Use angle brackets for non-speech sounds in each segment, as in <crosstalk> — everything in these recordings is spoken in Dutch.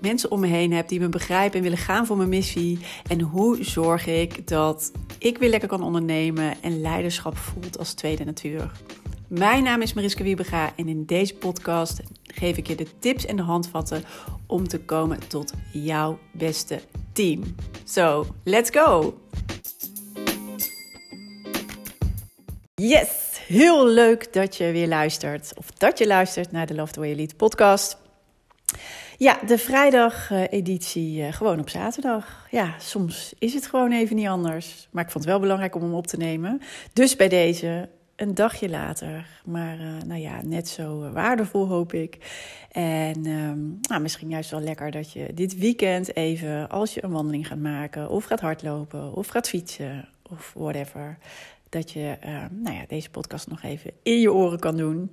mensen om me heen heb die me begrijpen en willen gaan voor mijn missie? En hoe zorg ik dat ik weer lekker kan ondernemen en leiderschap voelt als tweede natuur? Mijn naam is Mariska Wiebega en in deze podcast geef ik je de tips en de handvatten om te komen tot jouw beste team. So, let's go! Yes, heel leuk dat je weer luistert. Of dat je luistert naar de Love the Way Elite podcast. Ja, de vrijdag-editie uh, gewoon op zaterdag. Ja, soms is het gewoon even niet anders. Maar ik vond het wel belangrijk om hem op te nemen. Dus bij deze een dagje later. Maar uh, nou ja, net zo waardevol hoop ik. En um, nou, misschien juist wel lekker dat je dit weekend even, als je een wandeling gaat maken, of gaat hardlopen, of gaat fietsen, of whatever, dat je uh, nou ja, deze podcast nog even in je oren kan doen.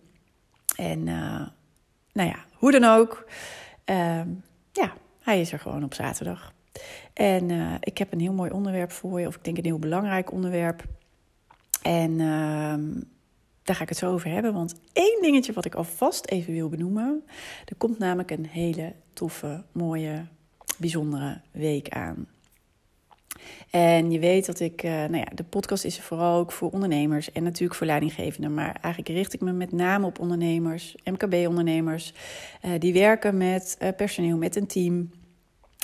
En nou ja, hoe dan ook. Uh, ja, hij is er gewoon op zaterdag. En uh, ik heb een heel mooi onderwerp voor je, of ik denk een heel belangrijk onderwerp. En ehm, daar ga ik het zo over hebben. Want één dingetje wat ik alvast even wil benoemen. Er komt namelijk een hele toffe, mooie, bijzondere week aan. En je weet dat ik, uh, nou ja, de podcast is er vooral ook voor ondernemers en natuurlijk voor leidinggevenden. Maar eigenlijk richt ik me met name op ondernemers, MKB-ondernemers, uh, die werken met uh, personeel, met een team.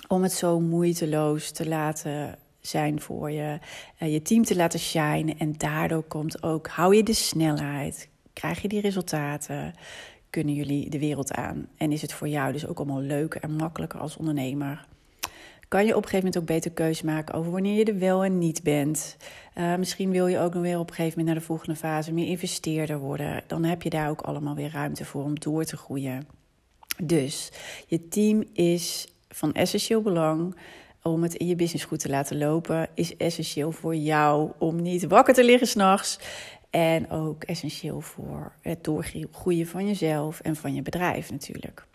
Om het zo moeiteloos te laten zijn voor je, je team te laten shinen. En daardoor komt ook, hou je de snelheid, krijg je die resultaten, kunnen jullie de wereld aan. En is het voor jou dus ook allemaal leuker en makkelijker als ondernemer kan je op een gegeven moment ook beter keuze maken over wanneer je er wel en niet bent. Uh, misschien wil je ook nog weer op een gegeven moment naar de volgende fase meer investeerder worden. Dan heb je daar ook allemaal weer ruimte voor om door te groeien. Dus je team is van essentieel belang om het in je business goed te laten lopen. Is essentieel voor jou om niet wakker te liggen s'nachts. En ook essentieel voor het doorgroeien van jezelf en van je bedrijf natuurlijk.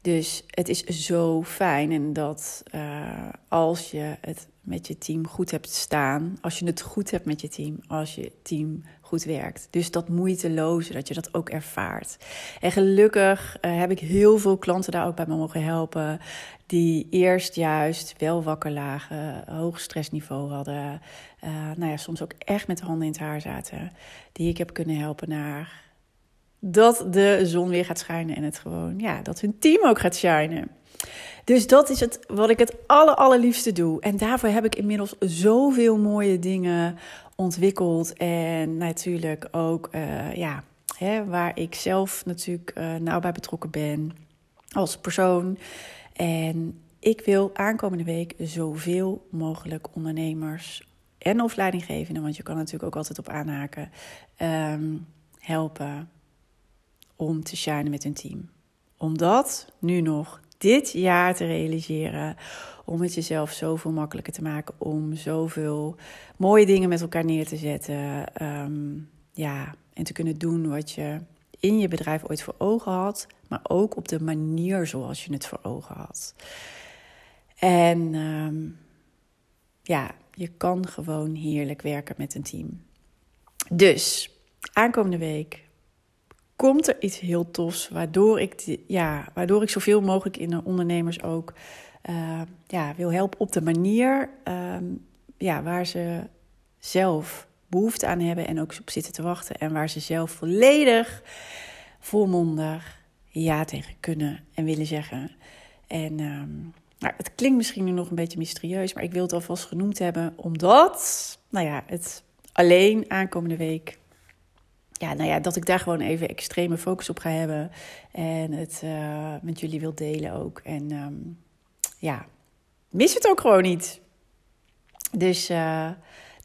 Dus het is zo fijn en dat uh, als je het met je team goed hebt staan, als je het goed hebt met je team, als je team goed werkt. Dus dat moeiteloze, dat je dat ook ervaart. En gelukkig uh, heb ik heel veel klanten daar ook bij me mogen helpen, die eerst juist wel wakker lagen, hoog stressniveau hadden, uh, nou ja, soms ook echt met de handen in het haar zaten, die ik heb kunnen helpen naar dat de zon weer gaat schijnen en het gewoon, ja, dat hun team ook gaat shinen. Dus dat is het wat ik het aller, allerliefste doe. En daarvoor heb ik inmiddels zoveel mooie dingen ontwikkeld. En natuurlijk ook, uh, ja, hè, waar ik zelf natuurlijk uh, nauw bij betrokken ben als persoon. En ik wil aankomende week zoveel mogelijk ondernemers en of leidinggevenden, want je kan natuurlijk ook altijd op aanhaken, um, helpen om te shinen met hun team. Om dat nu nog dit jaar te realiseren. Om het jezelf zoveel makkelijker te maken. Om zoveel mooie dingen met elkaar neer te zetten. Um, ja, en te kunnen doen wat je in je bedrijf ooit voor ogen had. Maar ook op de manier zoals je het voor ogen had. En um, ja, je kan gewoon heerlijk werken met een team. Dus aankomende week komt er iets heel tofs, waardoor ik, ja, waardoor ik zoveel mogelijk in de ondernemers ook uh, ja, wil helpen op de manier uh, ja, waar ze zelf behoefte aan hebben en ook op zitten te wachten. En waar ze zelf volledig volmondig ja tegen kunnen en willen zeggen. En um, nou, het klinkt misschien nu nog een beetje mysterieus, maar ik wil het alvast genoemd hebben, omdat nou ja, het alleen aankomende week ja, nou ja, dat ik daar gewoon even extreme focus op ga hebben. En het uh, met jullie wil delen ook. En um, ja, mis het ook gewoon niet. Dus uh,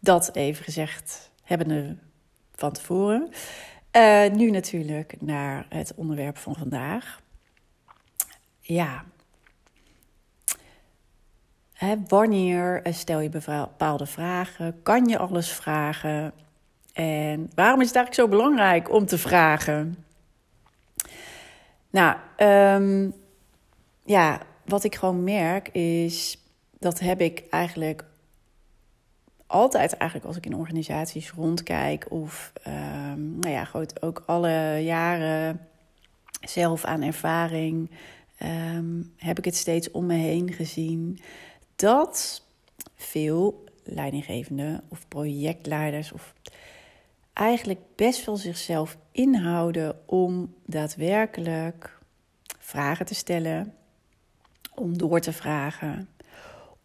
dat even gezegd hebbende van tevoren. Uh, nu natuurlijk naar het onderwerp van vandaag. Ja. Hè, wanneer stel je bepaalde vragen? Kan je alles vragen? En waarom is het eigenlijk zo belangrijk om te vragen? Nou, um, ja, wat ik gewoon merk is, dat heb ik eigenlijk altijd eigenlijk als ik in organisaties rondkijk of um, nou ja, goed, ook alle jaren zelf aan ervaring um, heb ik het steeds om me heen gezien dat veel leidinggevenden of projectleiders of eigenlijk best wel zichzelf inhouden om daadwerkelijk vragen te stellen, om door te vragen,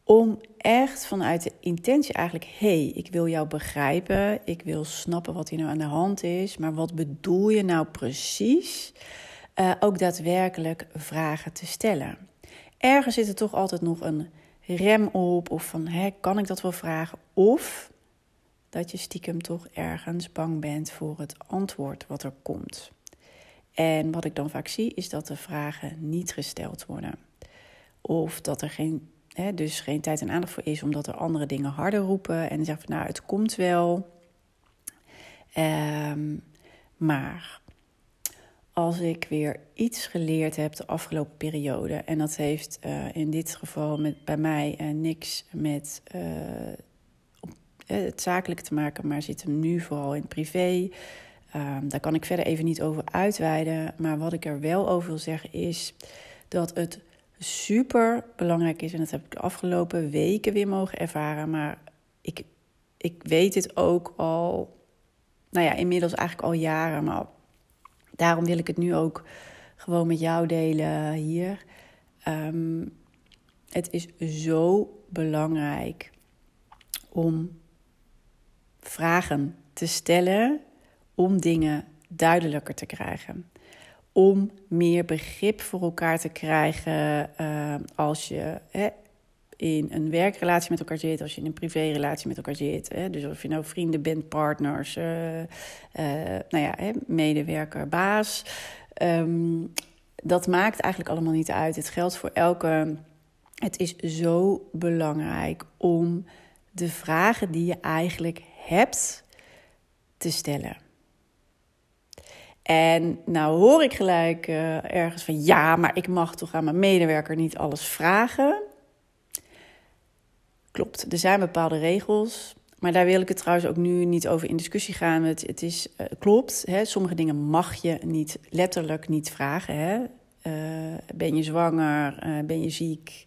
om echt vanuit de intentie eigenlijk, hey, ik wil jou begrijpen, ik wil snappen wat hier nou aan de hand is, maar wat bedoel je nou precies? Uh, ook daadwerkelijk vragen te stellen. Ergens zit er toch altijd nog een rem op of van, hè, kan ik dat wel vragen? Of dat je stiekem toch ergens bang bent voor het antwoord wat er komt. En wat ik dan vaak zie, is dat de vragen niet gesteld worden. Of dat er geen, hè, dus geen tijd en aandacht voor is, omdat er andere dingen harder roepen. En zeggen van nou, het komt wel. Um, maar als ik weer iets geleerd heb de afgelopen periode, en dat heeft uh, in dit geval met, bij mij uh, niks met uh, het zakelijk te maken, maar zit hem nu vooral in privé. Um, daar kan ik verder even niet over uitweiden. Maar wat ik er wel over wil zeggen is dat het super belangrijk is. En dat heb ik de afgelopen weken weer mogen ervaren. Maar ik, ik weet het ook al, nou ja, inmiddels eigenlijk al jaren. Maar daarom wil ik het nu ook gewoon met jou delen hier. Um, het is zo belangrijk om vragen te stellen om dingen duidelijker te krijgen. Om meer begrip voor elkaar te krijgen uh, als je hè, in een werkrelatie met elkaar zit, als je in een privérelatie met elkaar zit. Hè, dus of je nou vrienden bent, partners, uh, uh, nou ja, hè, medewerker, baas. Um, dat maakt eigenlijk allemaal niet uit. Het geldt voor elke. Het is zo belangrijk om de vragen die je eigenlijk hebt te stellen. En nou hoor ik gelijk uh, ergens van ja, maar ik mag toch aan mijn medewerker niet alles vragen. Klopt, er zijn bepaalde regels. Maar daar wil ik het trouwens ook nu niet over in discussie gaan. Het, het is, uh, klopt, hè, sommige dingen mag je niet letterlijk niet vragen. Hè. Uh, ben je zwanger? ben je ziek?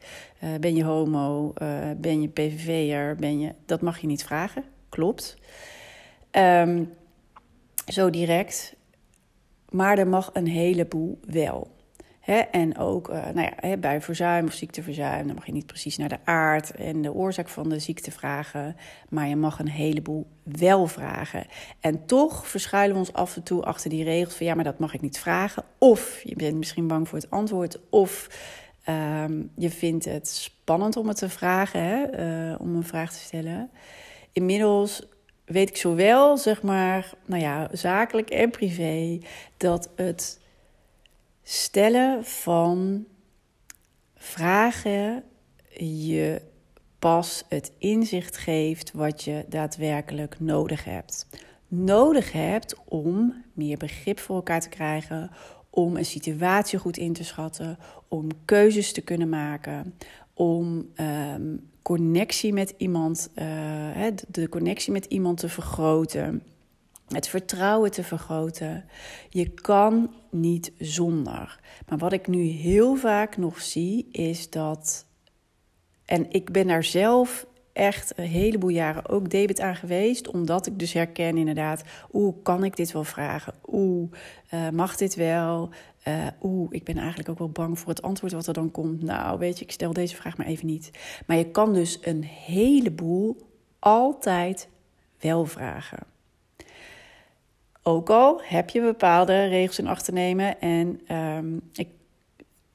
ben je homo? ben je PVV'er? Ben je... Dat mag je niet vragen, klopt. Um, zo direct. Maar er mag een heleboel wel. en ook uh, nou ja, bij verzuim of ziekteverzuim, dan mag je niet precies naar de aard en de oorzaak van de ziekte vragen. Maar je mag een heleboel wel vragen. En toch verschuilen we ons af en toe achter die regels van ja, maar dat mag ik niet vragen. Of je bent misschien bang voor het antwoord. Of um, je vindt het spannend om het te vragen, hè, uh, om een vraag te stellen. Inmiddels weet ik zowel, zeg maar, nou ja, zakelijk en privé, dat het stellen van vragen je pas het inzicht geeft wat je daadwerkelijk nodig hebt. Nodig hebt om meer begrip voor elkaar te krijgen, om een situatie goed in te schatten, om keuzes te kunnen maken, om um, connectie met iemand, uh, de connectie met iemand te vergroten. Het vertrouwen te vergroten. Je kan niet zonder. Maar wat ik nu heel vaak nog zie, is dat. En ik ben daar zelf echt een heleboel jaren ook debet aan geweest. Omdat ik dus herken inderdaad, hoe kan ik dit wel vragen? Oeh, uh, mag dit wel? Uh, Oeh, ik ben eigenlijk ook wel bang voor het antwoord wat er dan komt. Nou, weet je, ik stel deze vraag maar even niet. Maar je kan dus een heleboel altijd wel vragen. Ook al heb je bepaalde regels in acht te nemen. En um, ik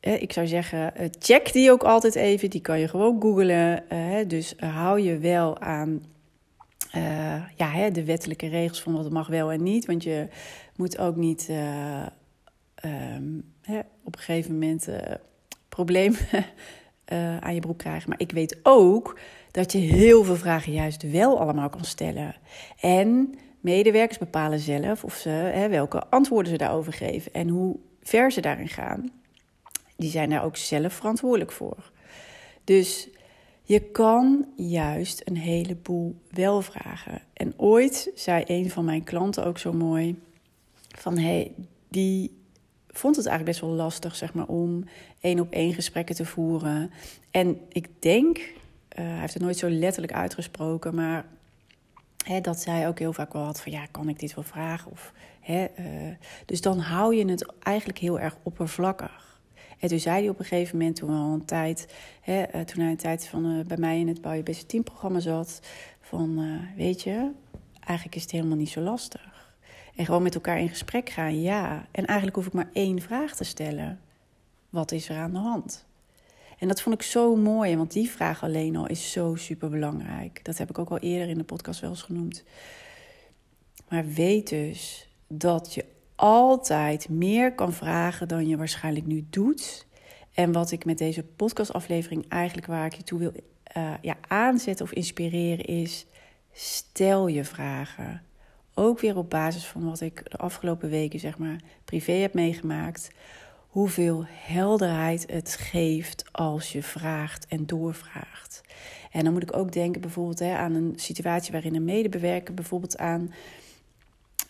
ik zou zeggen, eh, check die ook altijd even. Die kan je gewoon googlen. Uh, dus hou je wel aan uh, ja, de wettelijke regels van wat mag wel en niet. Want je moet ook niet um, op een gegeven moment problemen <laughs> aan je broek krijgen. Maar ik weet ook dat je heel veel vragen juist wel allemaal kan stellen. En medewerkers bepalen zelf of ze, hè, welke antwoorden ze daarover geven en hoe ver ze daarin gaan. Die zijn daar ook zelf verantwoordelijk voor. Dus je kan juist een heleboel wel vragen. En ooit zei een van mijn klanten ook zo mooi: van hey, die vond het eigenlijk best wel lastig, zeg maar, om één op één gesprekken te voeren. En ik denk, uh, hij heeft het nooit zo letterlijk uitgesproken, maar dat zij ook heel vaak wel had van ja, kan ik dit wel vragen? Of, uh, dus dan hou je het eigenlijk heel erg oppervlakkig. En toen zei hij op een gegeven moment, toen, al een tijd, hè, uh, toen hij een tijd van, uh, bij mij in het Bouw Je Beste Team programma zat, van uh, weet je, eigenlijk is het helemaal niet zo lastig. En gewoon met elkaar in gesprek gaan, ja. En eigenlijk hoef ik maar één vraag te stellen. Wat is er aan de hand? En dat vond ik zo mooi, want die vraag alleen al is zo super belangrijk. Dat heb ik ook al eerder in de podcast wel eens genoemd. Maar weet dus dat je altijd meer kan vragen dan je waarschijnlijk nu doet. En wat ik met deze podcastaflevering eigenlijk waar ik je toe wil uh, ja, aanzetten of inspireren is: stel je vragen. Ook weer op basis van wat ik de afgelopen weken zeg maar privé heb meegemaakt. Hoeveel helderheid het geeft als je vraagt en doorvraagt. En dan moet ik ook denken bijvoorbeeld hè, aan een situatie waarin een medebewerker bijvoorbeeld aan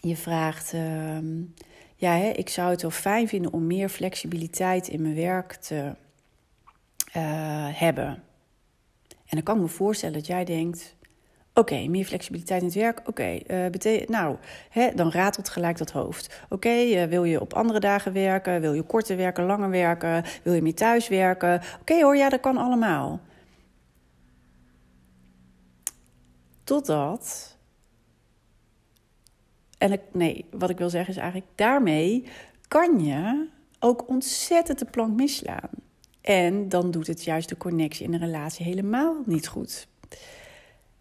je vraagt: uh, ja, hè, ik zou het wel fijn vinden om meer flexibiliteit in mijn werk te uh, hebben. En dan kan ik me voorstellen dat jij denkt: oké, meer flexibiliteit in het werk. Oké, okay, betekent nou, hè, dan ratelt gelijk dat hoofd. Oké, uh, wil je op andere dagen werken? Wil je korter werken, langer werken? Wil je meer thuis werken? Oké hoor, ja, dat kan allemaal. Totdat en ik, nee, wat ik wil zeggen is eigenlijk, daarmee kan je ook ontzettend de plank misslaan. En dan doet het juist de connectie in de relatie helemaal niet goed.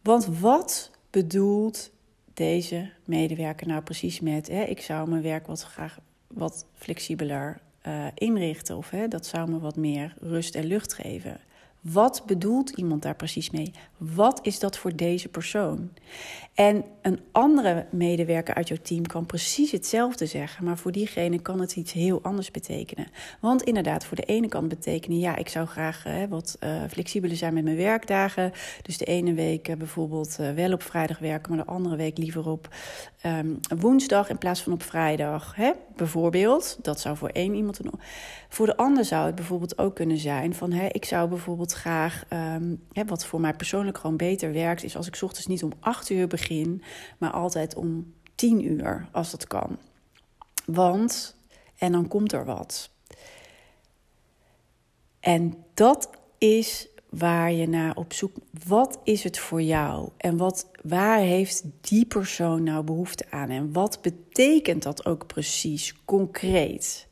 Want wat bedoelt deze medewerker nou precies met: hè, ik zou mijn werk wat graag wat flexibeler uh, inrichten, of hè, dat zou me wat meer rust en lucht geven? Wat bedoelt iemand daar precies mee? Wat is dat voor deze persoon? En een andere medewerker uit jouw team kan precies hetzelfde zeggen, maar voor diegene kan het iets heel anders betekenen. Want inderdaad, voor de ene kan betekenen, ja, ik zou graag uh, wat uh, flexibeler zijn met mijn werkdagen. Dus de ene week uh, bijvoorbeeld wel op vrijdag werken, maar de andere week liever op um, woensdag in plaats van op vrijdag. Hè? Bijvoorbeeld, dat zou voor één iemand een. Voor de ander zou het bijvoorbeeld ook kunnen zijn van, hè, ik zou bijvoorbeeld graag, um, hè, wat voor mij persoonlijk gewoon beter werkt, is als ik ochtends niet om acht uur begin, maar altijd om tien uur, als dat kan. Want, en dan komt er wat. En dat is waar je naar op zoek. Wat is het voor jou? En wat, waar heeft die persoon nou behoefte aan? En wat betekent dat ook precies, concreet?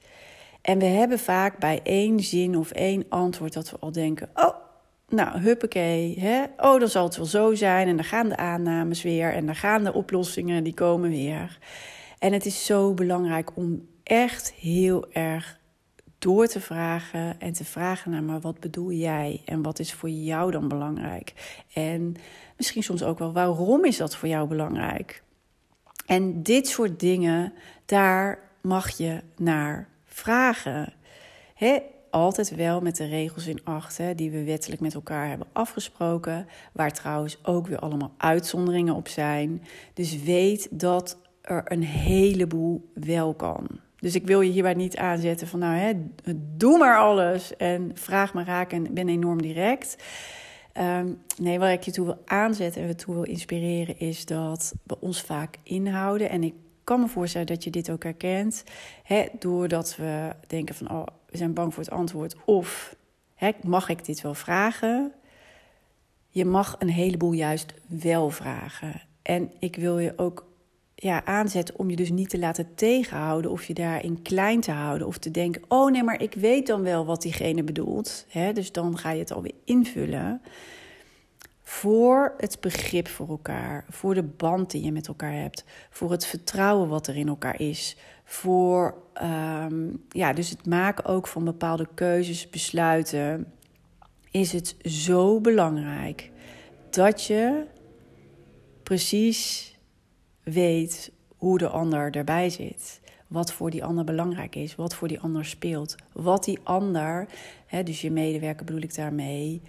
En we hebben vaak bij één zin of één antwoord dat we al denken: oh, nou, huppakee, hè? oh, dan zal het wel zo zijn. En dan gaan de aannames weer en dan gaan de oplossingen, die komen weer. En het is zo belangrijk om echt heel erg door te vragen en te vragen naar, maar wat bedoel jij en wat is voor jou dan belangrijk? En misschien soms ook wel, waarom is dat voor jou belangrijk? En dit soort dingen, daar mag je naar vragen. He, altijd wel met de regels in acht, hè, die we wettelijk met elkaar hebben afgesproken, waar trouwens ook weer allemaal uitzonderingen op zijn. Dus weet dat er een heleboel wel kan. Dus ik wil je hierbij niet aanzetten van nou, hè, doe maar alles en vraag maar raak en ben enorm direct. Um, nee, waar ik je toe wil aanzetten en toe wil inspireren is dat we ons vaak inhouden. En ik kan me voorstellen dat je dit ook herkent. Hè, doordat we denken van oh, we zijn bang voor het antwoord. Of hè, mag ik dit wel vragen? Je mag een heleboel juist wel vragen. En ik wil je ook ja, aanzet om je dus niet te laten tegenhouden of je daarin klein te houden of te denken: oh nee, maar ik weet dan wel wat diegene bedoelt. Hè? Dus dan ga je het alweer invullen. Voor het begrip voor elkaar, voor de band die je met elkaar hebt, voor het vertrouwen wat er in elkaar is, voor um, ja, dus het maken ook van bepaalde keuzes, besluiten, is het zo belangrijk dat je precies weet hoe de ander erbij zit. Wat voor die ander belangrijk is, wat voor die ander speelt. Wat die ander, hè, dus je medewerker bedoel ik daarmee,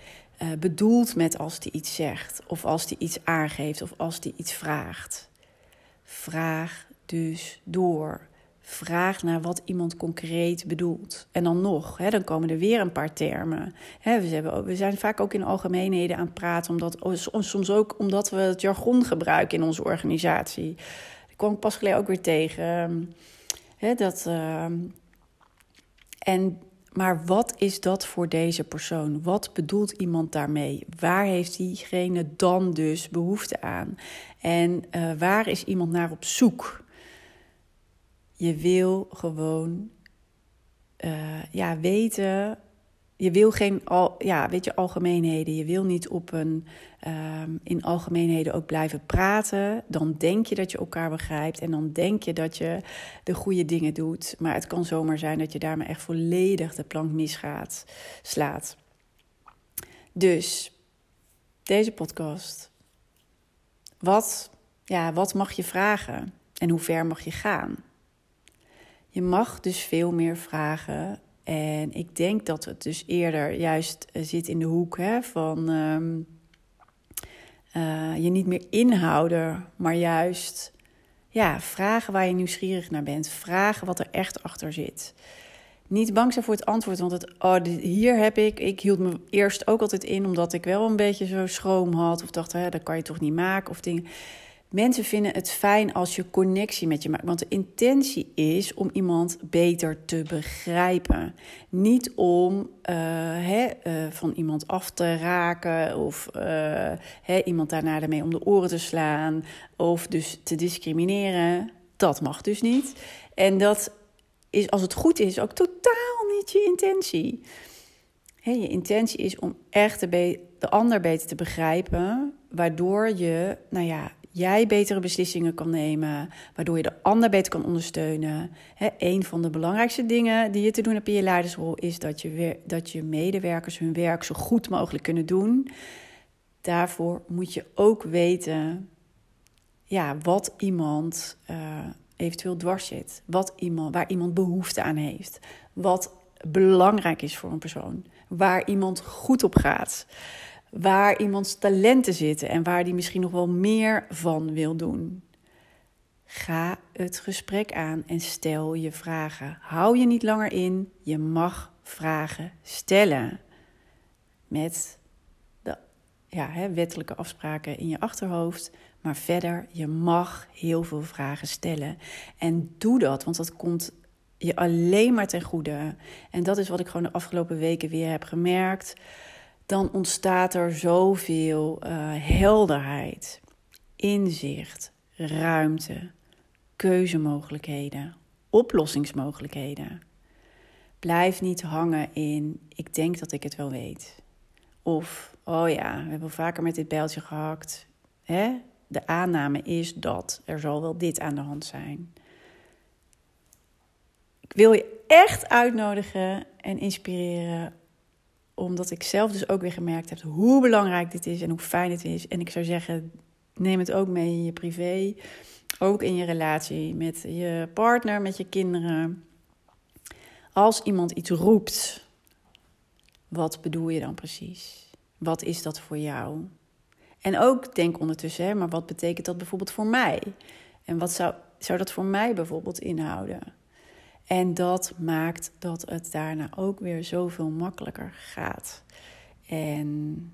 uh, bedoelt met als die iets zegt, of als die iets aangeeft, of als die iets vraagt. Vraag dus door. Vraag naar wat iemand concreet bedoelt. En dan nog, hè, dan komen er weer een paar termen. Hè, we, hebben, we zijn vaak ook in algemeenheden aan het praten, omdat, oh, soms ook omdat we het jargon gebruiken in onze organisatie. Ik kwam pas geleden ook weer tegen. Ehm, hè, dat, uh, en maar wat is dat voor deze persoon? Wat bedoelt iemand daarmee? Waar heeft diegene dan dus behoefte aan? En uh, waar is iemand naar op zoek? Je wil gewoon uh, ja, weten je wil geen al, ja, weet je, algemeenheden. Je wil niet op een, um, in algemeenheden ook blijven praten. Dan denk je dat je elkaar begrijpt en dan denk je dat je de goede dingen doet. Maar het kan zomaar zijn dat je daarmee echt volledig de plank misgaat, slaat. Dus deze podcast. Wat, ja, wat mag je vragen en hoe ver mag je gaan? Je mag dus veel meer vragen en ik denk dat het dus eerder juist eh, zit in de hoek hè, van ehm, eh, je niet meer inhouden, maar juist ja, vragen waar je nieuwsgierig naar bent. Vragen wat er echt achter zit. Niet bang zijn voor het antwoord, want het, oh, hier heb ik. Ik hield me eerst ook altijd in, omdat ik wel een beetje zo schroom had. Of dacht, hè, dat kan je toch niet maken. Of dingen. Mensen vinden het fijn als je connectie met je maakt. Want de intentie is om iemand beter te begrijpen. Niet om hè, uh, van iemand af te raken of hè, iemand daarna ermee om de oren te slaan of dus te discrimineren. Dat mag dus niet. En dat is, als het goed is, ook totaal niet je intentie. Je intentie is om echt de, de ander beter te begrijpen, waardoor je, nou ja, jij betere beslissingen kan nemen, waardoor je de ander beter kan ondersteunen. He, een van de belangrijkste dingen die je te doen hebt in je leidersrol is dat je, dat je medewerkers hun werk zo goed mogelijk kunnen doen. Daarvoor moet je ook weten ja, wat iemand uh, eventueel dwars zit, wat iemand, waar iemand behoefte aan heeft, wat belangrijk is voor een persoon, waar iemand goed op gaat waar iemands talenten zitten en waar die misschien nog wel meer van wil doen. Ga het gesprek aan en stel je vragen. Hou je niet langer in, je mag vragen stellen. Met de ja, hè, wettelijke afspraken in je achterhoofd. Maar verder, je mag heel veel vragen stellen. En doe dat, want dat komt je alleen maar ten goede. En dat is wat ik gewoon de afgelopen weken weer heb gemerkt dan ontstaat er zoveel uh, helderheid, inzicht, ruimte, keuzemogelijkheden, oplossingsmogelijkheden. Blijf niet hangen in ik denk dat ik het wel weet. Of oh ja, we hebben vaker met dit bijltje gehakt. Hè? De aanname is dat er zal wel dit aan de hand zijn. Ik wil je echt uitnodigen en inspireren omdat ik zelf dus ook weer gemerkt heb hoe belangrijk dit is en hoe fijn het is. En ik zou zeggen, neem het ook mee in je privé. Ook in je relatie met je partner, met je kinderen. Als iemand iets roept, wat bedoel je dan precies? Wat is dat voor jou? En ook denk ondertussen, hè, maar wat betekent dat bijvoorbeeld voor mij? En wat zou, zou dat voor mij bijvoorbeeld inhouden? En dat maakt dat het daarna ook weer zoveel makkelijker gaat. En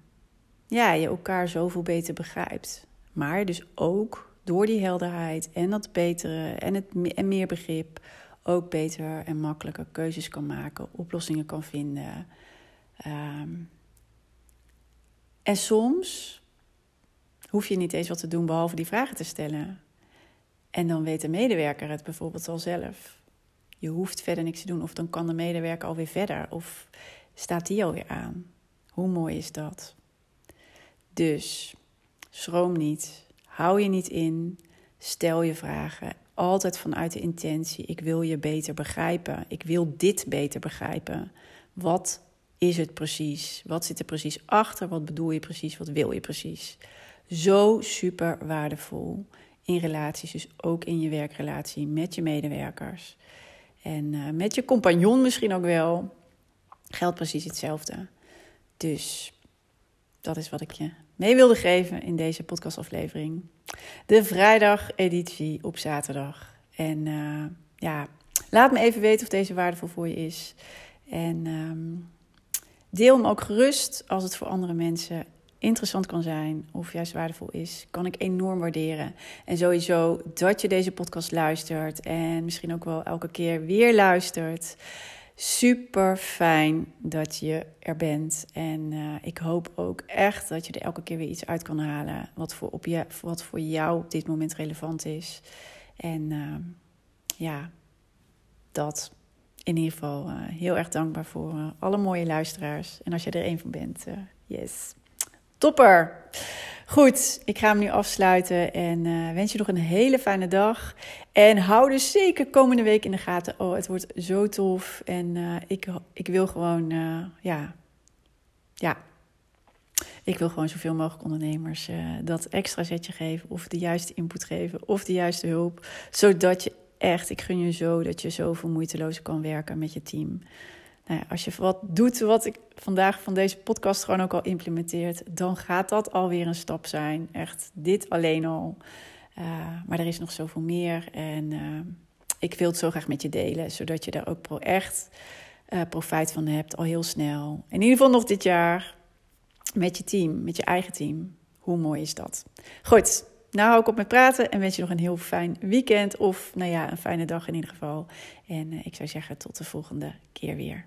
ja, je elkaar zoveel beter begrijpt. Maar dus ook door die helderheid en dat betere en, het, en meer begrip ook beter en makkelijker keuzes kan maken, oplossingen kan vinden. Um, en soms hoef je niet eens wat te doen behalve die vragen te stellen. En dan weet de medewerker het bijvoorbeeld al zelf. Je hoeft verder niks te doen. Of dan kan de medewerker alweer verder. Of staat die alweer aan. Hoe mooi is dat? Dus schroom niet. Hou je niet in. Stel je vragen. Altijd vanuit de intentie. Ik wil je beter begrijpen. Ik wil dit beter begrijpen. Wat is het precies? Wat zit er precies achter? Wat bedoel je precies? Wat wil je precies? Zo super waardevol in relaties, dus ook in je werkrelatie met je medewerkers. En uh, met je compagnon misschien ook wel. Geldt precies hetzelfde. Dus dat is wat ik je mee wilde geven in deze podcastaflevering. De vrijdag-editie op zaterdag. En uh, ja, laat me even weten of deze waardevol voor je is. En um, deel hem ook gerust als het voor andere mensen interessant kan zijn of juist waardevol is, kan ik enorm waarderen. En sowieso dat je deze podcast luistert en misschien ook wel elke keer weer luistert. Super fijn dat je er bent. En uh, ik hoop ook echt dat je er elke keer weer iets uit kan halen. Wat voor, op je, wat voor jou op dit moment relevant is. En uh, ja, dat in ieder geval uh, heel erg dankbaar voor alle mooie luisteraars. En als je er een van bent, yes. Topper! Goed, ik ga hem nu afsluiten en uh, wens je nog een hele fijne dag. En hou dus zeker komende week in de gaten. Oh, het wordt zo tof. En uh, ik, ik wil gewoon, uh, ja, ja, ik wil gewoon zoveel mogelijk ondernemers dat extra zetje geven. Of de juiste input geven. Of de juiste hulp. Zodat je echt, ik gun je zo dat je zoveel moeiteloos kan werken met je team nou als je wat doet wat ik vandaag van deze podcast gewoon ook al implementeert, dan gaat dat alweer een stap zijn. Echt, dit alleen al. Uh, maar er is nog zoveel meer. En uh, ik wil het zo graag met je delen, zodat je daar ook echt uh, profijt van hebt, al heel snel. In ieder geval nog dit jaar met je team, met je eigen team. Hoe mooi is dat? Goed, nou hou ik op met praten en wens je nog een heel fijn weekend. Of nou ja, een fijne dag in ieder geval. En ik zou zeggen, tot de volgende keer weer.